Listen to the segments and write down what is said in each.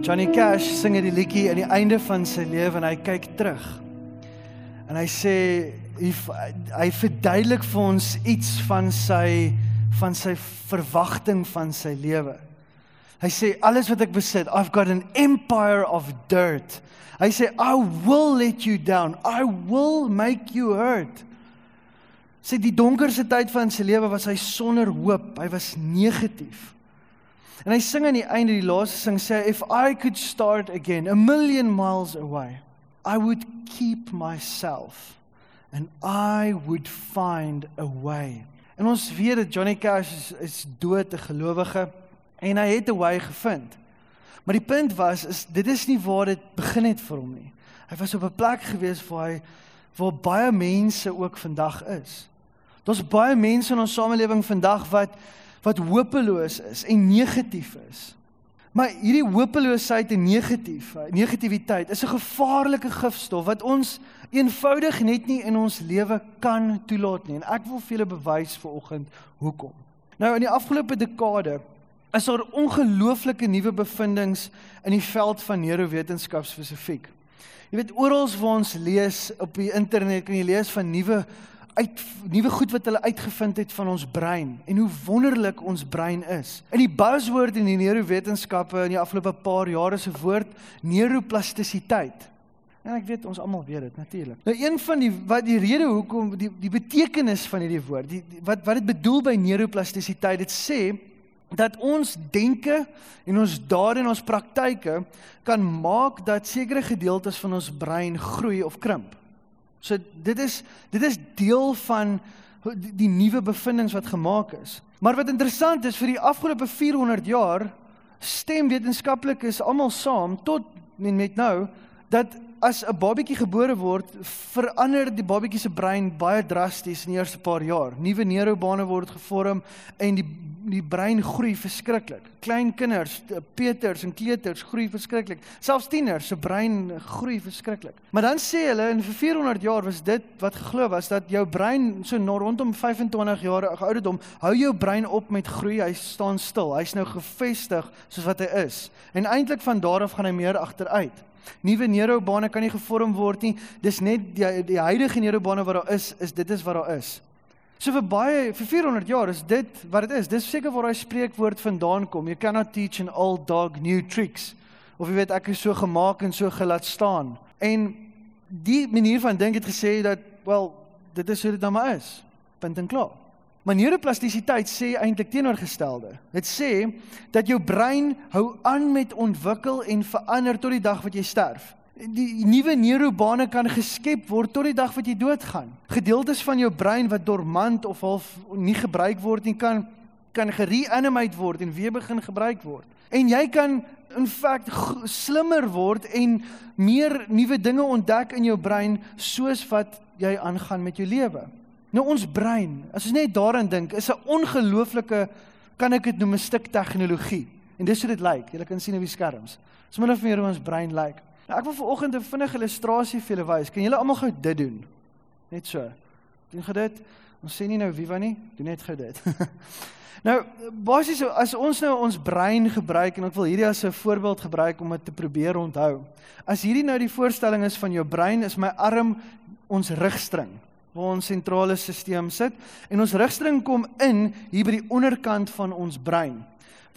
Johnny Cash sing die liedjie aan die einde van sy lewe en hy kyk terug. En hy sê hy, hy verduidelik vir ons iets van sy van sy verwagting van sy lewe. Hy sê alles wat ek besit, I've got an empire of dirt. Hy sê I will let you down. I will make you hurt. Sê die donkerste tyd van sy lewe was hy sonder hoop. Hy was negatief. En hy sing aan die einde die laaste sing sê if I could start again a million miles away I would keep myself and I would find a way. En ons weet dat Johnny Cash is, is dood 'n gelowige en hy het 'n way gevind. Maar die punt was is dit is nie waar dit begin het vir hom nie. Hy was op 'n plek gewees waar hy waar baie mense ook vandag is. Daar's baie mense in ons samelewing vandag wat wat hopeloos is en negatief is. Maar hierdie hopeloosheid en negatief, negativiteit is 'n gevaarlike gifstof wat ons eenvoudig net nie in ons lewe kan toelaat nie. En ek wil vir julle bewys vanoggend hoekom. Nou in die afgelope dekade is daar ongelooflike nuwe bevindinge in die veld van neurowetenskap spesifiek. Jy weet oral waar ons lees op die internet kan jy lees van nuwe uit nuwe goed wat hulle uitgevind het van ons brein en hoe wonderlik ons brein is. In die buzzword in die neurowetenskappe in die afgelope paar jare se woord neuroplastisiteit. En ek weet ons almal weet dit natuurlik. Nou een van die wat die rede hoekom die die betekenis van hierdie woord, die, die wat wat dit bedoel by neuroplastisiteit, dit sê dat ons denke en ons dade en ons praktyke kan maak dat sekere gedeeltes van ons brein groei of krimp. So dit is dit is deel van die, nuwe bevindinge wat gemaak is. Maar wat interessant is vir die afgelope 400 jaar stem wetenskaplikes almal saam tot en met nou dat as 'n babatjie gebore word, verander die babatjie se brein baie drasties in die eerste paar jaar. Nuwe neurobane word gevorm en die die brein groei verskriklik. Klein kinders, peters en kleuters groei verskriklik. Selfs tieners se brein groei verskriklik. Maar dan sê hulle en vir 400 jaar was dit wat geglo was dat jou brein so rondom 25 jaar ouderdom hou jou brein op met groei. Hy staan stil. Hy's nou gefestig soos wat hy is. En eintlik van daar af gaan hy meer agteruit. Nuwe neurobane kan nie gevorm word nie. Dis net die, die huidige neurobane wat daar is, is dit is wat daar is. So vir baie vir 400 jaar is dit wat dit is. Dis seker waar daai spreekwoord vandaan kom. You cannot teach an old dog new tricks. Of jy weet ek is so gemaak en so gelaat staan. En die manier van dink het gesê dat wel dit is hoe dit nou maar is. Punt en klaar. Maar neuroplastisiteit sê eintlik teenoorgestelde. Dit sê dat jou brein hou aan met ontwikkel en verander tot die dag wat jy sterf die nuwe neurobane kan geskep word tot die dag wat jy doodgaan. Gedeeltes van jou brein wat dormant of half nie gebruik word nie kan kan gereanimate word en weer begin gebruik word. En jy kan in feite slimmer word en meer nuwe dinge ontdek in jou brein soos wat jy aangaan met jou lewe. Nou ons brein, as ons net daaraan dink, is 'n ongelooflike kan ek dit noem 'n stuk tegnologie. En dis hoe dit lyk. Jy kan sien op die skerms. Dis min of meer hoe ons brein lyk. Nou ek wil vanoggend 'n vinnige illustrasie vir julle wys. Kan julle almal gou dit doen? Net so. Doen gou dit. Ons sê nie nou wie van nie, doen net gou dit. nou, basies as ons nou ons brein gebruik en ek wil hierdie as 'n voorbeeld gebruik om dit te probeer onthou. As hierdie nou die voorstelling is van jou brein, is my arm ons rugstring waar ons sentrale stelsel sit en ons rugstring kom in hier by die onderkant van ons brein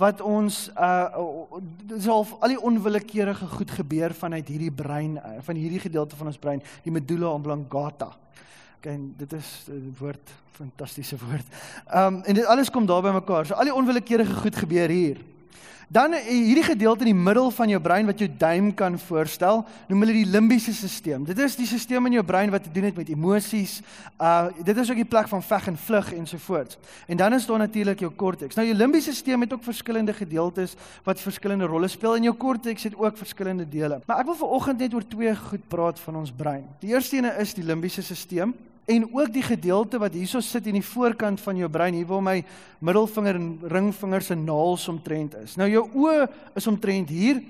wat ons uh dis al die onwillekeurige goed gebeur vanuit hierdie brein uh, van hierdie gedeelte van ons brein die medulla oblongata. Okay, dit is 'n woord fantastiese woord. Um en dit alles kom daar by mekaar. So al die onwillekeurige goed gebeur hier. Dan eh, hierdie gedeelte in die middel van jou brein wat jou duim kan voorstel, noem hulle die limbiese stelsel. Dit is die stelsel in jou brein wat te doen het met emosies. Uh dit is ook die plek van veg en vlug ensovoorts. En dan is daar natuurlik jou korteks. Nou jou limbiese stelsel het ook verskillende gedeeltes wat verskillende rolle speel en jou korteks het ook verskillende dele. Maar ek wil vanoggend net oor twee goed praat van ons brein. Die eerste ene is die limbiese stelsel en ook die gedeelte wat hierso sit in die voorkant van jou brein hier waar my middelvinger en ringvinger se naels omtrent is. Nou jou oë is omtrent hier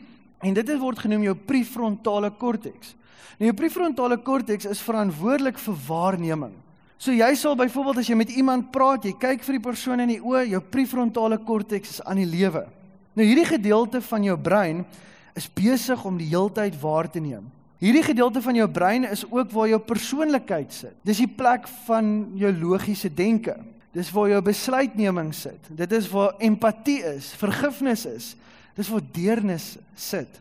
en dit word genoem jou prefrontale korteks. Nou jou prefrontale korteks is verantwoordelik vir waarneming. So jy sal byvoorbeeld as jy met iemand praat, jy kyk vir die persoon in die oë, jou prefrontale korteks is aan die lewe. Nou hierdie gedeelte van jou brein is besig om die heeltyd waar te neem. Hierdie gedeelte van jou brein is ook waar jou persoonlikheid sit. Dis die plek van jou logiese denke. Dis waar jou besluitneming sit. Dit is waar empatie is, vergifnis is. Dis waar deernis sit.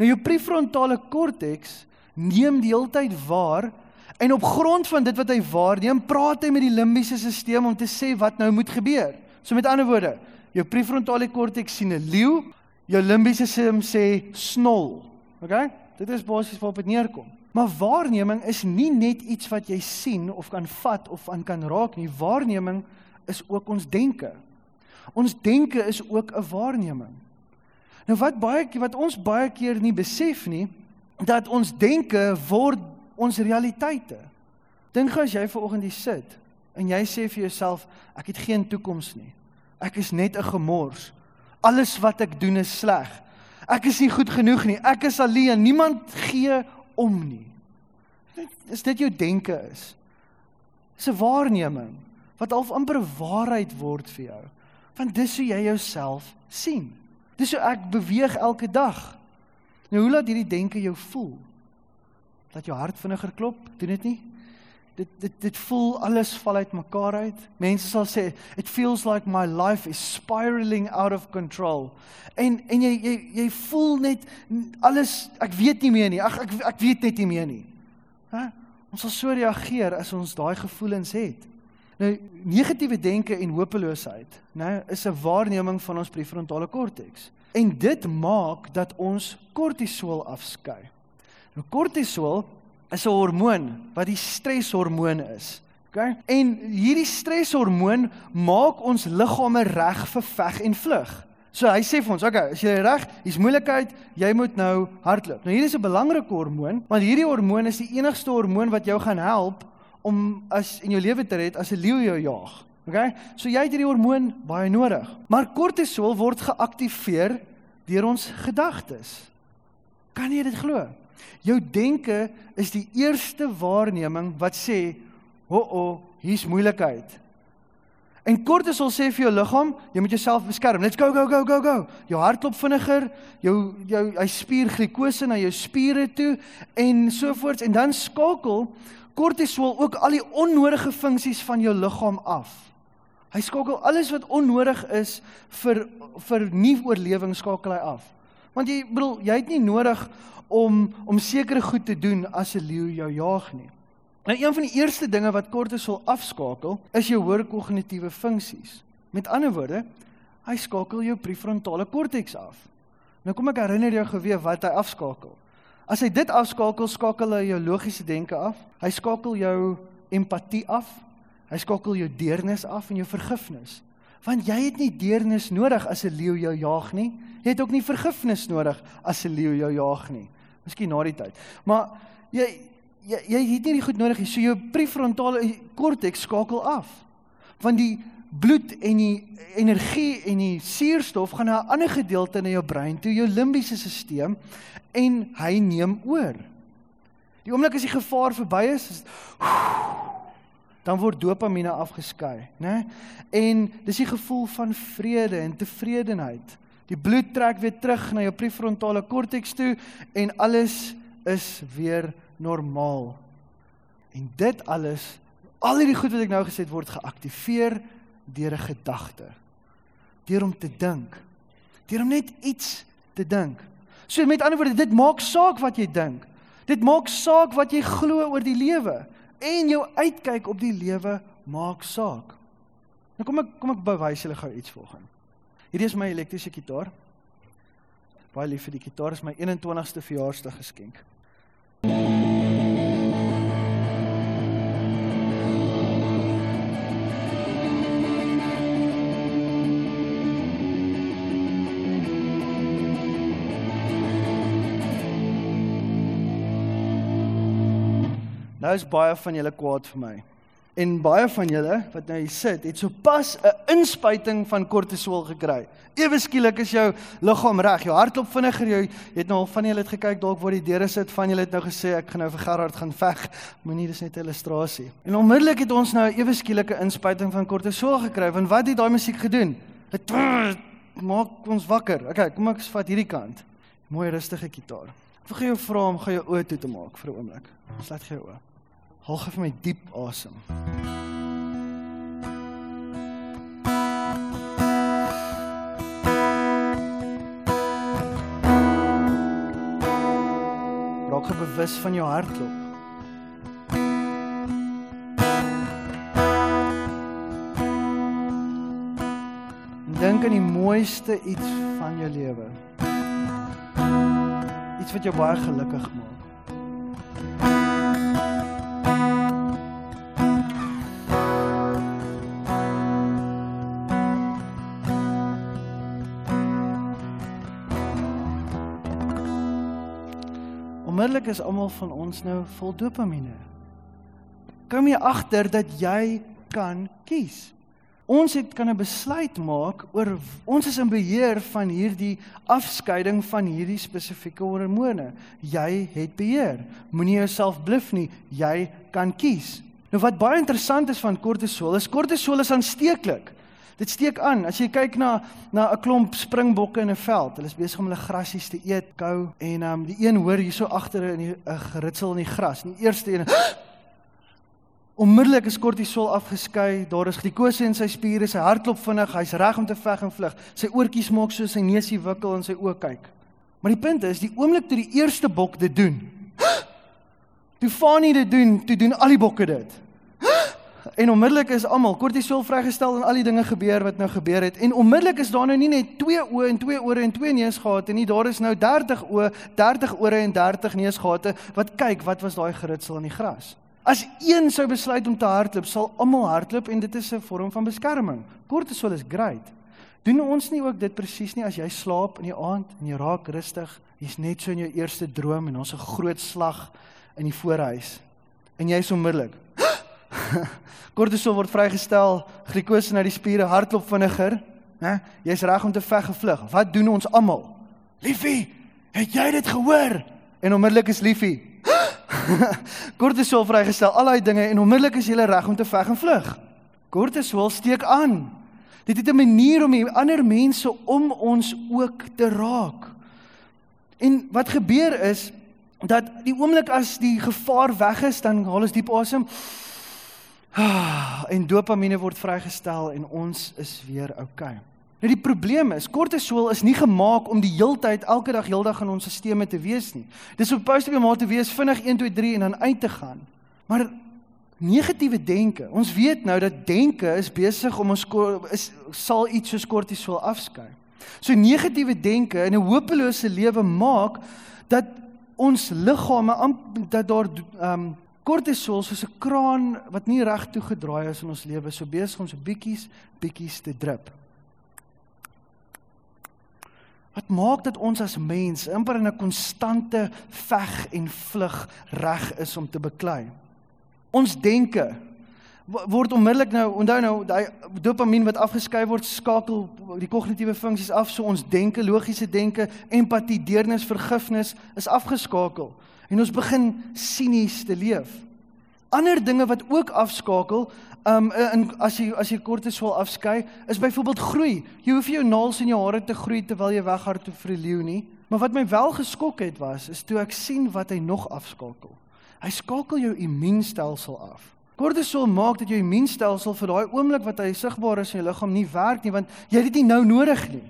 Nou jou prefrontale korteks neem die heeltyd waar en op grond van dit wat hy waarneem, praat hy met die limbiese stelsel om te sê wat nou moet gebeur. So met ander woorde, jou prefrontale korteks sien 'n leeu, jou limbiese stelsel sê snol. Okay? Dit is basies waarop dit neerkom. Maar waarneming is nie net iets wat jy sien of kan vat of aan kan raak nie. Waarneming is ook ons denke. Ons denke is ook 'n waarneming. Nou wat baie wat ons baie keer nie besef nie, dat ons denke word ons realiteite. Dink gou as jy ver oggend hier sit en jy sê vir jouself ek het geen toekoms nie. Ek is net 'n gemors. Alles wat ek doen is sleg. Ek is nie goed genoeg nie. Ek is alleen. Niemand gee om nie. Is dit jou denke is? Dis 'n waarneming wat half amper 'n waarheid word vir jou. Want dis hoe jy jouself sien. Dis hoe ek beweeg elke dag. Nou hoe laat hierdie denke jou voel? Dat jou hart vinniger klop? Doen dit nie? Dit dit dit voel alles val uit mekaar uit. Mense sal sê it feels like my life is spiraling out of control. En en jy jy jy voel net alles ek weet nie meer nie. Ag ek ek weet net nie meer nie. Hæ? Ons sal so reageer as ons daai gevoelens het. Nou negatiewe denke en hopeloosheid, né, is 'n waarneming van ons prefrontale korteks. En dit maak dat ons kortisol afskei. Nou kortisol is 'n hormoon wat die streshormoon is. OK? En hierdie streshormoon maak ons liggame reg vir veg en vlug. So hy sê vir ons, OK, as jy reg, hier's moeilikheid, jy moet nou hardloop. Nou hier is 'n belangrike hormoon, want hierdie hormoon is die enigste hormoon wat jou gaan help om as in jou lewe te red as 'n leeu jou jaag. OK? So jy het hierdie hormoon baie nodig. Maar kortisol word geaktiveer deur ons gedagtes. Kan jy dit glo? Jou denke is die eerste waarneming wat sê, "O, oh, oh, hier's moeilikheid." En kortisol sê vir jou liggaam, jy moet jouself beskerm. Let's go go go go go. Jou hart klop vinniger, jou jou hy spier glikose na jou spiere toe en so voorts en dan skakel kortisol ook al die onnodige funksies van jou liggaam af. Hy skakel alles wat onnodig is vir vir nie oorlewing skakel hy af. Want jy bedoel, jy het nie nodig om om sekere goed te doen as 'n leeu jou jaag nie. Nou een van die eerste dinge wat kortisol afskakel, is jou hoër kognitiewe funksies. Met ander woorde, hy skakel jou prefrontale korteks af. Nou kom ek herinner jou geweet wat hy afskakel. As hy dit afskakel, skakel hy jou logiese denke af. Hy skakel jou empatie af. Hy skakel jou deernis af en jou vergifnis. Want jy het nie deernis nodig as 'n leeu jou jaag nie. Jy het ook nie vergifnis nodig as 'n leeu jou jaag nie. Miskien na die tyd. Maar jy jy jy het nie die goed nodig nie. So jou prefrontale korteks skakel af. Want die bloed en die energie en die suurstof gaan na 'n ander gedeelte in jou brein toe, jou limbiese stelsel en hy neem oor. Die oomblik as die gevaar verby is, is dan word dopamine afgeskei, né? En dis die gevoel van vrede en tevredenheid. Die bloed trek weer terug na jou prefrontale korteks toe en alles is weer normaal. En dit alles, al hierdie goed wat ek nou gesê het word geaktiveer deur 'n gedagte. Deur om te dink. Deur om net iets te dink. So met ander woorde, dit maak saak wat jy dink. Dit maak saak wat jy glo oor die lewe en jou uitkyk op die lewe maak saak. Nou kom ek kom ek bewys julle gou iets volgens. Hierdie is my elektriese gitaar. Baie lief vir die gitaar, is my 21ste verjaarsdag geskenk. Nou is baie van julle kwaad vir my. En baie van julle wat nou hier sit, het sopas 'n inspuiting van kortisol gekry. Ewe skielik is jou liggaam reg, jou hartklop vinniger, jy het nou al van julle het gekyk dalk waar die deure sit, van julle het nou gesê ek gaan nou vir Gerard gaan veg. Moenie dis net 'n illustrasie. En onmiddellik het ons nou 'n ewe skielike inspuiting van kortisol gekry. Want wat het daai musiek gedoen? Dit maak ons wakker. Okay, kom ek vat hierdie kant. Mooi rustige gitaar. Ek wil jou vra om gou jou oë toe te maak vir 'n oomblik. Sluit gou jou oë. Haal gou vir my diep asem. Raak bewus van jou hartklop. Dink aan die mooiste iets van jou lewe. Iets wat jou baie gelukkig maak. Onmiddellik is almal van ons nou vol dopamine. Kom jy agter dat jy kan kies? Ons het kan 'n besluit maak oor ons is in beheer van hierdie afskeiding van hierdie spesifieke hormone. Jy het beheer. Moenie jouself bluf nie. Jy kan kies. Nou wat baie interessant is van kortisol, is kortisol is aansteeklik. Dit steek aan. As jy kyk na na 'n klomp springbokke in 'n veld, hulle is besig om hulle grasies te eet, kou en um die een hoor hierso agter in 'n geritsel in die gras. Die eerste een Onmiddellik is kortisol afgeskei, daar is glikose in sy spiere, sy hartklop vinnig, hy's reg om te veg en vlug. Sy oortjies maak so sy neusie wikkel en sy oë kyk. Maar die punt is, die oomblik toe die eerste bok dit doen, toe Fanie dit doen, toe doen al die bokke dit. En onmiddellik is almal kortisol vrygestel en al die dinge gebeur wat nou gebeur het. En onmiddellik is daar nou nie net 2 oë en 2 ore en 2 neusgate nie, daar is nou 30 oë, 30 ore en 30 neusgate wat kyk wat was daai geritsel in die gras. As een sou besluit om te hardloop, sal almal hardloop en dit is 'n vorm van beskerming. Kortisol is great. Doen ons nie ook dit presies nie as jy slaap in die aand en jy raak rustig, jy's net so in jou eerste droom en ons 'n groot slag in die voorhuis en jy's onmiddellik. Kortisol word vrygestel, glikose uit die spiere, hartklop vinniger, né? Jy's reg om te veg en vlug. Wat doen ons almal? Liefie, het jy dit gehoor? En onmiddellik is Liefie Kortisol vrygestel, al daai dinge en onmiddellik is jy reg om te veg en vlug. Kortisol steek aan. Dit het 'n manier om ander mense om ons ook te raak. En wat gebeur is dat die oomblik as die gevaar weg is, dan haal ons diep asem. En dopamine word vrygestel en ons is weer. Okay. Nou die probleem is, kortisol is nie gemaak om die heeltyd elke dag heeldag in ons stelsels te wees nie. Dis supposed to be om te wees vinnig 1 2 3 en dan uit te gaan. Maar negatiewe denke, ons weet nou dat denke is besig om ons is sal iets soos kortisol afskei. So negatiewe denke in 'n hopelose lewe maak dat ons liggame dat daar ehm um, kortisol soos 'n kraan wat nie reg toe gedraai is in ons lewe so besig om so bietjies bietjies te drup. Wat maak dat ons as mens amper in 'n konstante veg en vlug reg is om te beklei? Ons denke word onmiddellik nou onthou nou daai dopamien wat afgeskei word skakel die kognitiewe funksies af so ons denke logiese denke empatie deernis vergifnis is afgeskakel en ons begin sinies te leef ander dinge wat ook afskakel um in as jy as jy kortisol afskei is byvoorbeeld groei. Jy hoef jou naels in jou hare te groei terwyl jy weghardloop vir die leeu nie. Maar wat my wel geskok het was is toe ek sien wat hy nog afskakel. Hy skakel jou immuunstelsel af. Kortisol maak dat jou immuunstelsel vir daai oomblik wat hy sigbaar is in jou liggaam nie werk nie want jy het dit nie nou nodig nie.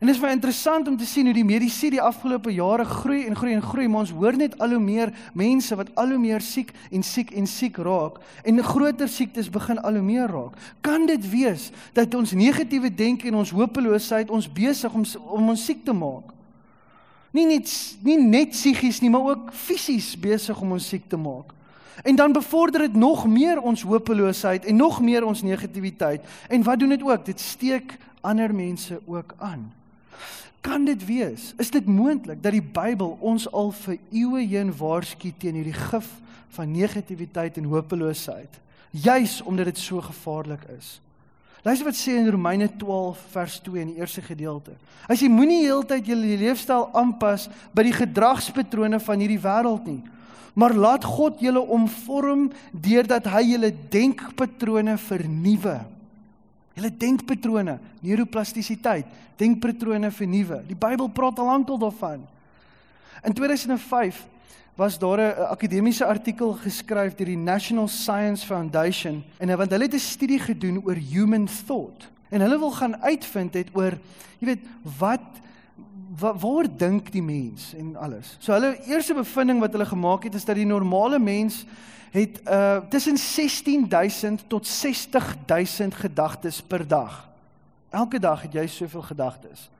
En dit is baie interessant om te sien hoe die medisy die afgelope jare groei en groei en groei, maar ons hoor net al hoe meer mense wat al hoe meer siek en siek en siek raak en groter siektes begin al hoe meer raak. Kan dit wees dat ons negatiewe denke en ons hopeloosheid ons besig om om ons siek te maak? Nie net nie net psigies nie, maar ook fisies besig om ons siek te maak. En dan bevorder dit nog meer ons hopeloosheid en nog meer ons negativiteit. En wat doen dit ook? Dit steek ander mense ook aan. Kan dit wees? Is dit moontlik dat die Bybel ons al vir eeue heen waarsku teen hierdie gif van negativiteit en hopeloosheid, juis omdat dit so gevaarlik is? Luister wat sê in Romeine 12 vers 2 in die eerste gedeelte. Hy sê moenie heeltyd julle leefstyl aanpas by die gedragspatrone van hierdie wêreld nie, maar laat God julle omvorm deurdat hy julle denkpatrone vernuwe. Julle denkpatrone, neuroplastisiteit, denkpatrone vernuwe. Die Bybel praat al lankal daarvan. In 2005 was daar 'n akademiese artikel geskryf deur die National Science Foundation en want hulle het 'n studie gedoen oor human thought. En hulle wil gaan uitvind het oor jy weet wat waar, waar dink die mens en alles. So hulle eerste bevinding wat hulle gemaak het is dat die normale mens het uh tussen 16000 tot 60000 gedagtes per dag. Elke dag het jy soveel gedagtes.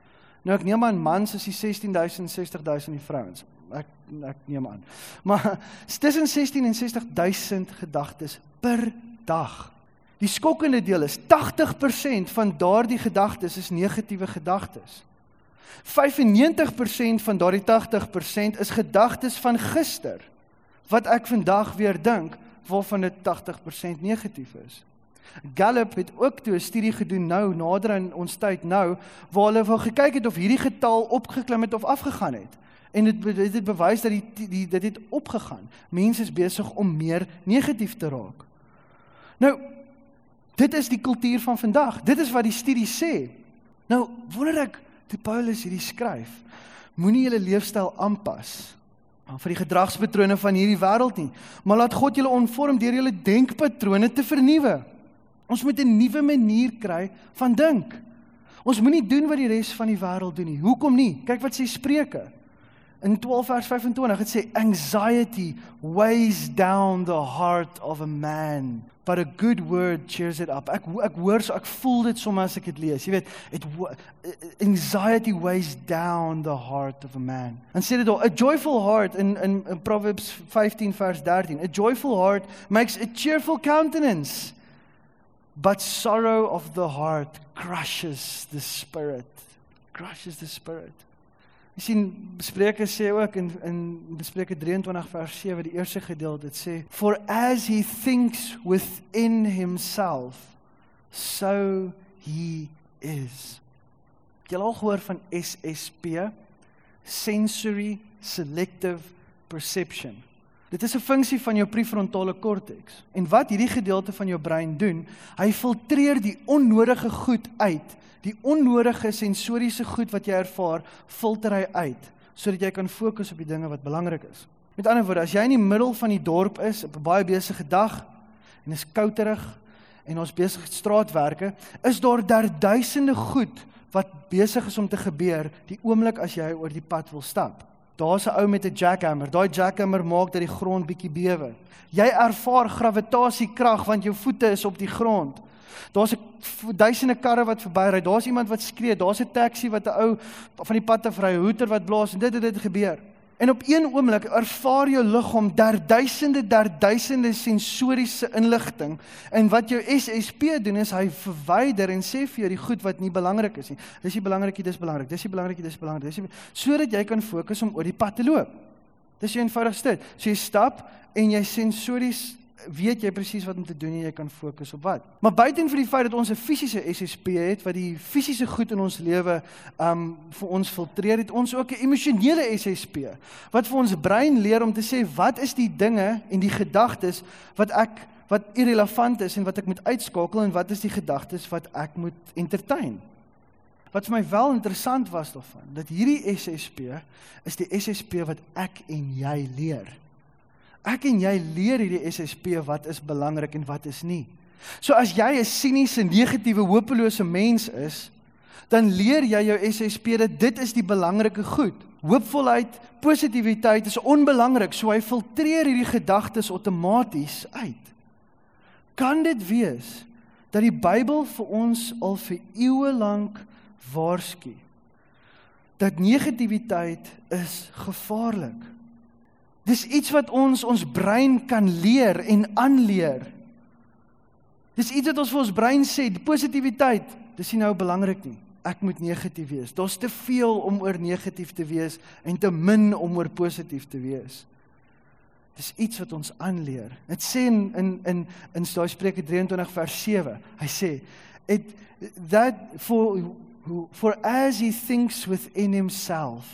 Nou ek neem aan mans is die 16000 60000 die vrouens. Ek ek neem aan. Maar tussen 16 en 60000 gedagtes per dag. Die skokkende deel is 80% van daardie gedagtes is negatiewe gedagtes. 95% van daardie 80% is gedagtes van gister wat ek vandag weer dink waarvan dit 80% negatief is. Gallup het ook toe 'n studie gedoen nou nader aan ons tyd nou waar hulle wou gekyk het of hierdie getal opgeklim het of afgegaan het. En dit dit het bewys dat die, die dit het opgegaan. Mense is besig om meer negatief te raak. Nou dit is die kultuur van vandag. Dit is wat die studie sê. Nou wonder ek toe Paulus hierdie skryf, moenie julle leefstyl aanpas aan vir die gedragspatrone van hierdie wêreld nie, maar laat God julle omvorm deur julle denkpatrone te vernuwe. Ons moet 'n nuwe manier kry van dink. Ons moenie doen wat die res van die wêreld doen nie. Hoekom nie? Kyk wat sê Spreuke. In 12 vers 25 het sê anxiety weighs down the heart of a man but a good word cheers it up. Ek ek hoor so ek voel dit sommer as ek dit lees. Jy weet, it anxiety weighs down the heart of a man. En sê dit daar, a joyful heart in in, in Proverbs 15 vers 13. A joyful heart makes a cheerful countenance. But sorrow of the heart crushes the spirit. Crushes the spirit. Jy sien Spreuke sê ook in in Spreuke 23 vers 7 die eerste gedeelte dit sê for as he thinks within himself so he is. Jy al gehoor van SSP sensory selective perception. Dit is 'n funksie van jou prefrontale korteks. En wat hierdie gedeelte van jou brein doen, hy filtreer die onnodige goed uit die onnodige sensoriese goed wat jy ervaar, filter hy uit sodat jy kan fokus op die dinge wat belangrik is. Met ander woorde, as jy in die middel van die dorp is op 'n baie besige dag en is kouterig en ons besig met straatwerke, is daar daar duisende goed wat besig is om te gebeur die oomblik as jy oor die pad wil stap. Daar's 'n ou met 'n jackhammer. Daai jackhammer maak dat die grond bietjie bewe. Jy ervaar gravitasie-krag want jou voete is op die grond. Daar's 'n duisende karre wat verbyry. Daar's iemand wat skree. Daar's 'n taxi wat 'n ou van die pad af ry, hoeter wat blaas en dit het dit gebeur. En op een oomblik ervaar jou liggaam daar duisende daar duisende sensoriese inligting en wat jou SSP doen is hy verwyder en sê vir jou die goed wat nie belangrik is nie. Dis nie belangrik nie, dis belangrik. Dis nie belangrik nie, dis belangrik. Dis sodat jy kan fokus om oor die pad te loop. Dis eenvoudig dit. So jy stap en jy sensories weet jy presies wat om te doen en jy kan fokus op wat. Maar buiten vir die feit dat ons 'n fisiese SSP het wat die fisiese goed in ons lewe um vir ons filtreer, het ons ook 'n emosionele SSP wat vir ons brein leer om te sê wat is die dinge en die gedagtes wat ek wat irrelevant is en wat ek moet uitskakel en wat is die gedagtes wat ek moet entertain. Wat vir my wel interessant was daarvan, dat hierdie SSP is die SSP wat ek en jy leer. Ek en jy leer hierdie SSP wat is belangrik en wat is nie. So as jy 'n siniese, negatiewe, hopelose mens is, dan leer jy jou SSP dat dit is die belangrike goed. Hoopvolheid, positiwiteit is onbelangrik, so hy filtreer hierdie gedagtes outomaties uit. Kan dit wees dat die Bybel vir ons al vir eeue lank waarsku dat negativiteit is gevaarlik? Dis iets wat ons ons brein kan leer en aanleer. Dis iets wat ons vir ons brein sê, positiwiteit, dis nie nou belangrik nie. Ek moet negatief wees. Daar's te veel om oor negatief te wees en te min om oor positief te wees. Dis iets wat ons aanleer. Dit sê in in in in daai Spreuke 23 vers 7. Hy sê it that for who for as he thinks within himself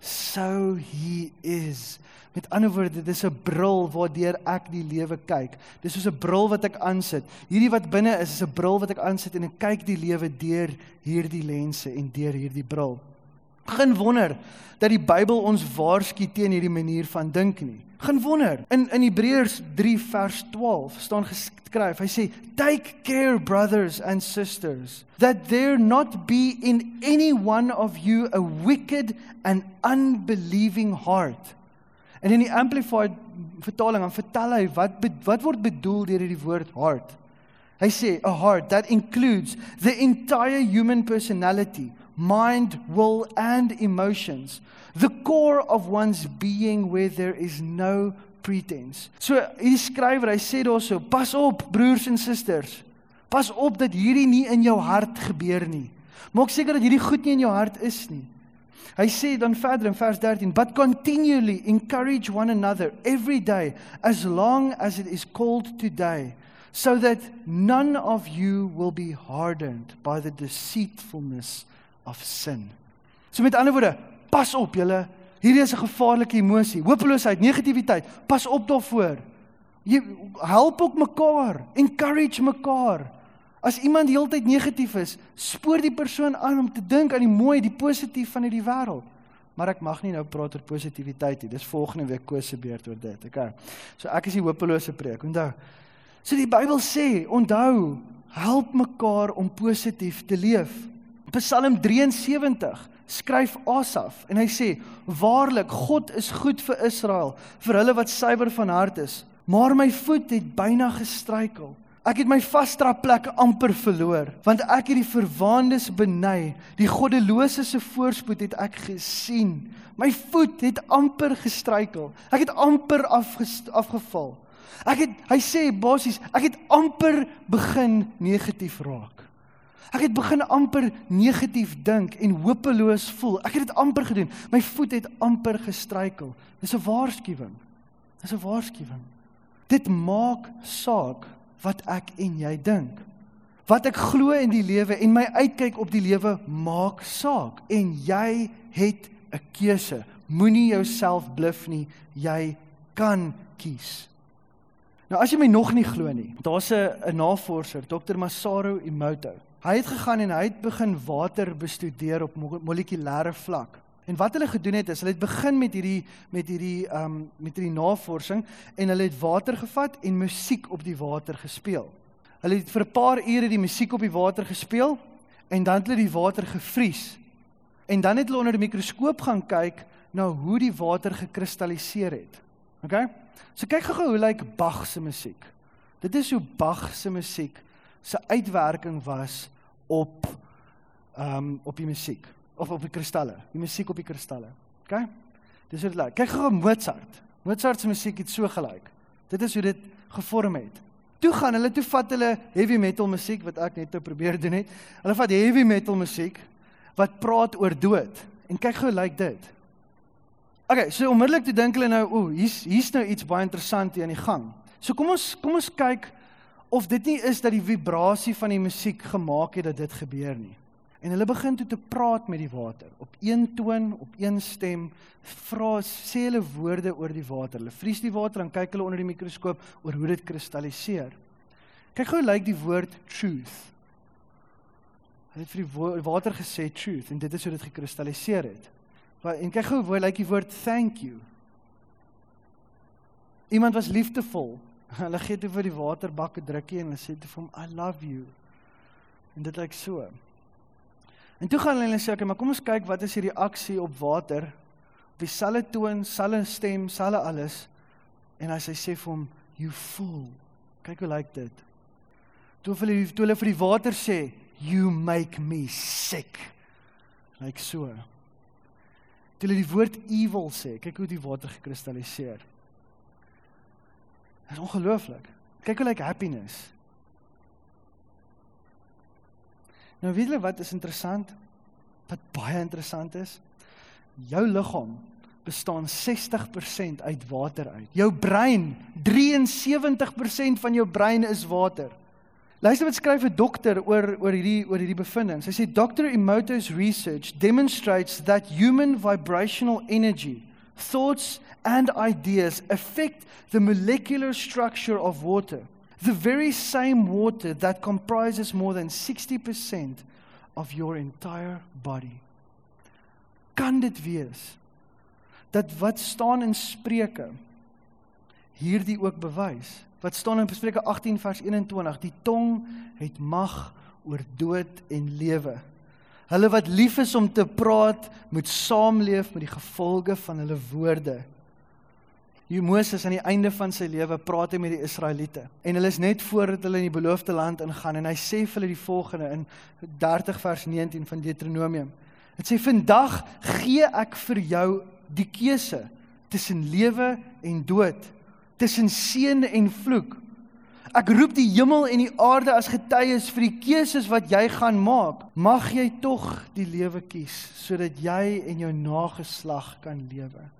so he is. Met ander woorde, dis 'n bril waardeur ek die lewe kyk. Dis soos 'n bril wat ek aansit. Hierdie wat binne is, is 'n bril wat ek aansit en ek kyk die lewe deur hierdie lense en deur hierdie bril. Geen wonder dat die Bybel ons waarsku teen hierdie manier van dink nie. Geen wonder. In in Hebreërs 3 vers 12 staan geskryf. Hy sê, "Take care brothers and sisters that there not be in any one of you a wicked and unbelieving heart." En in die amplified vertaling dan vertel hy wat wat word bedoel deur hierdie woord hart. Hy sê a heart that includes the entire human personality, mind, will and emotions, the core of one's being where there is no pretense. So hierdie skrywer, hy sê daarso, pas op broers en susters. Pas op dat hierdie nie in jou hart gebeur nie. Maak seker dat hierdie goed nie in jou hart is nie. Hy sê dan verder in vers 13, but continually encourage one another every day as long as it is called today, so that none of you will be hardened by the deceitfulness of sin. So met ander woorde, pas op julle, hierdie is 'n gevaarlike emosie, hopeloosheid, negativiteit. Pas op daarvoor. Jy help ook mekaar, encourage mekaar. As iemand heeltyd negatief is, spoor die persoon aan om te dink aan die mooi, die positief van hierdie wêreld. Maar ek mag nie nou praat oor positiwiteit nie. Dis volgende week Koos se beurt oor dit. Okay. So ek is die hopelose preek. Onthou. So die Bybel sê, onthou, help mekaar om positief te leef. Psalm 73 skryf Asaf en hy sê: "Waarlik, God is goed vir Israel, vir hulle wat suiwer van hart is, maar my voet het byna gestruikel." Ek het my vaste plek amper verloor, want ek het die verwaandes beny, die goddelose se voorspoed het ek gesien. My voet het amper gestruikel. Ek het amper afgeval. Ek het hy sê basies, ek het amper begin negatief raak. Ek het begin amper negatief dink en hopeloos voel. Ek het dit amper gedoen. My voet het amper gestruikel. Dis 'n waarskuwing. Dis 'n waarskuwing. Dit maak saak wat ek en jy dink. Wat ek glo in die lewe en my uitkyk op die lewe maak saak en jy het 'n keuse. Moenie jouself bluf nie. Jy kan kies. Nou as jy my nog nie glo nie, daar's 'n navorser, Dr. Masaru Emoto. Hy het gegaan en hy het begin water bestudeer op molekulêre vlak. En wat hulle gedoen het is hulle het begin met hierdie met hierdie ehm um, met hierdie navorsing en hulle het water gevat en musiek op die water gespeel. Hulle het vir 'n paar ure die musiek op die water gespeel en dan het hulle die water gevries. En dan het hulle onder die mikroskoop gaan kyk na hoe die water gekristalliseer het. OK? So kyk gou hoe lyk Bach se musiek. Dit is hoe Bach se musiek se uitwerking was op ehm um, op die musiek of op die kristalle, die musiek op die kristalle. OK? Dis dit lyk. Kyk gou Mozart. Mozart se musiek het so gelyk. Dit is hoe dit gevorm het. Toe gaan hulle toe vat hulle heavy metal musiek wat ek net nou probeer doen het. Hulle vat heavy metal musiek wat praat oor dood. En kyk gou lyk dit. OK, so onmiddellik toe dink hulle nou, o, hier's hier's nou iets baie interessant hier aan die gang. So kom ons kom ons kyk of dit nie is dat die vibrasie van die musiek gemaak het dat dit gebeur nie. En hulle begin toe te praat met die water op een toon, op een stem, vra sê hulle woorde oor die water. Hulle vries die water en kyk hulle onder die mikroskoop oor hoe dit kristalliseer. Kyk hoe lyk die woord truth. Hulle het vir die water gesê truth en dit is hoe dit gekristalliseer het. En kyk hoe hoe lyk die woord thank you. Iemand was liefdevol. Hulle gee toe vir die waterbak 'n drukkie en hulle sê toe vir hom I love you. En dit lyk so. En toe gaan hulle sê, "Oké, maar kom ons kyk wat is die reaksie op water op dieselfde toon, selfde stem, selfde alles." En as hy sê vir hom, "You fool." Kyk hoe lyk dit. Toe hulle toe hulle vir die water sê, "You make me sick." Lyk so. Toe hulle die woord evil sê, kyk hoe die water gekristalliseer. Dit is ongelooflik. Kyk hoe lyk happiness. Nou weet julle wat is interessant? Wat baie interessant is? Jou liggaam bestaan 60% uit water uit. Jou brein, 73% van jou brein is water. Luister wat skryf 'n dokter oor oor hierdie oor hierdie bevindings. Hy sê Dr. Emoto's research demonstrates that human vibrational energy, thoughts and ideas affect the molecular structure of water. The very same water that comprises more than 60% of your entire body. Kan dit wees dat wat staan in Spreuke hierdie ook bewys? wat staan in Spreuke 18 vers 21, die tong het mag oor dood en lewe. Hulle wat lief is om te praat, moet saamleef met die gevolge van hulle woorde. Hier Moses aan die einde van sy lewe praat hy met die Israeliete en hulle is net voordat hulle in die beloofde land ingaan en hy sê vir hulle die volgende in 30 vers 19 van Deuteronomium. Dit sê vandag gee ek vir jou die keuse tussen lewe en dood tussen seën en vloek. Ek roep die hemel en die aarde as getuies vir die keuses wat jy gaan maak. Mag jy tog die lewe kies sodat jy en jou nageslag kan lewe.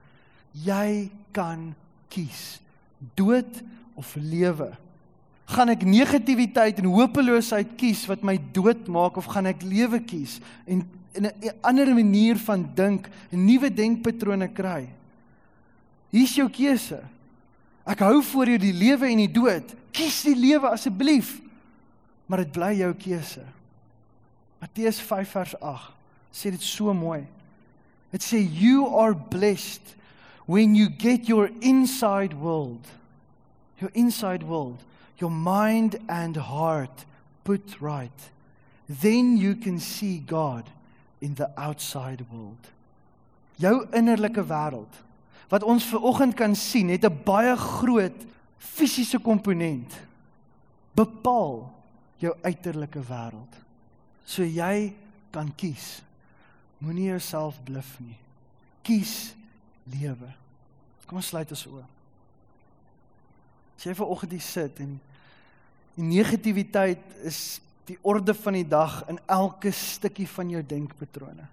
Jy kan kies dood of lewe. Gaan ek negatiwiteit en hopeloosheid kies wat my dood maak of gaan ek lewe kies en in 'n ander manier van dink, 'n nuwe denkpatrone kry? Hier's jou keuse. Ek hou voor jou die lewe en die dood. Kies die lewe asseblief. Maar dit bly jou keuse. Matteus 5 vers 8 sê dit so mooi. Dit sê you are blessed when you get your inside world. Your inside world, your mind and heart put right. Then you can see God in the outside world. Jou innerlike wêreld wat ons ver oggend kan sien, het 'n baie groot fisiese komponent. Bepaal jou uiterlike wêreld. So jy kan kies. Moenie jouself bluf nie. Kies lewe. Kom ons sluit ons oë. As jy ver oggend hier sit en die negativiteit is die orde van die dag in elke stukkie van jou denkpatrone.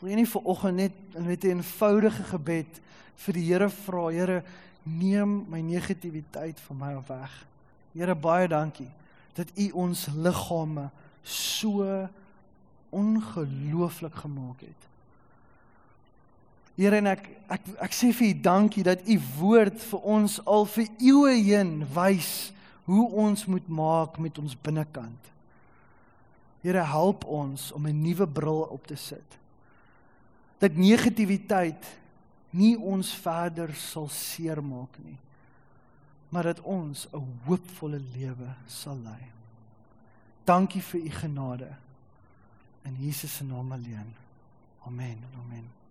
Wil jy nie vir oggend net met 'n eenvoudige gebed vir die Here vra, Here, neem my negativiteit van my af weg. Here, baie dankie dat U ons liggame so ongelooflik gemaak het. Here en ek ek ek sê vir U dankie dat U woord vir ons al vir eeue heen wys hoe ons moet maak met ons binnekant. Here help ons om 'n nuwe bril op te sit dat negativiteit nie ons verder sal seermaak nie maar dat ons 'n hoopvolle lewe sal lei. Dankie vir u genade in Jesus se naam alleen. Amen. Amen.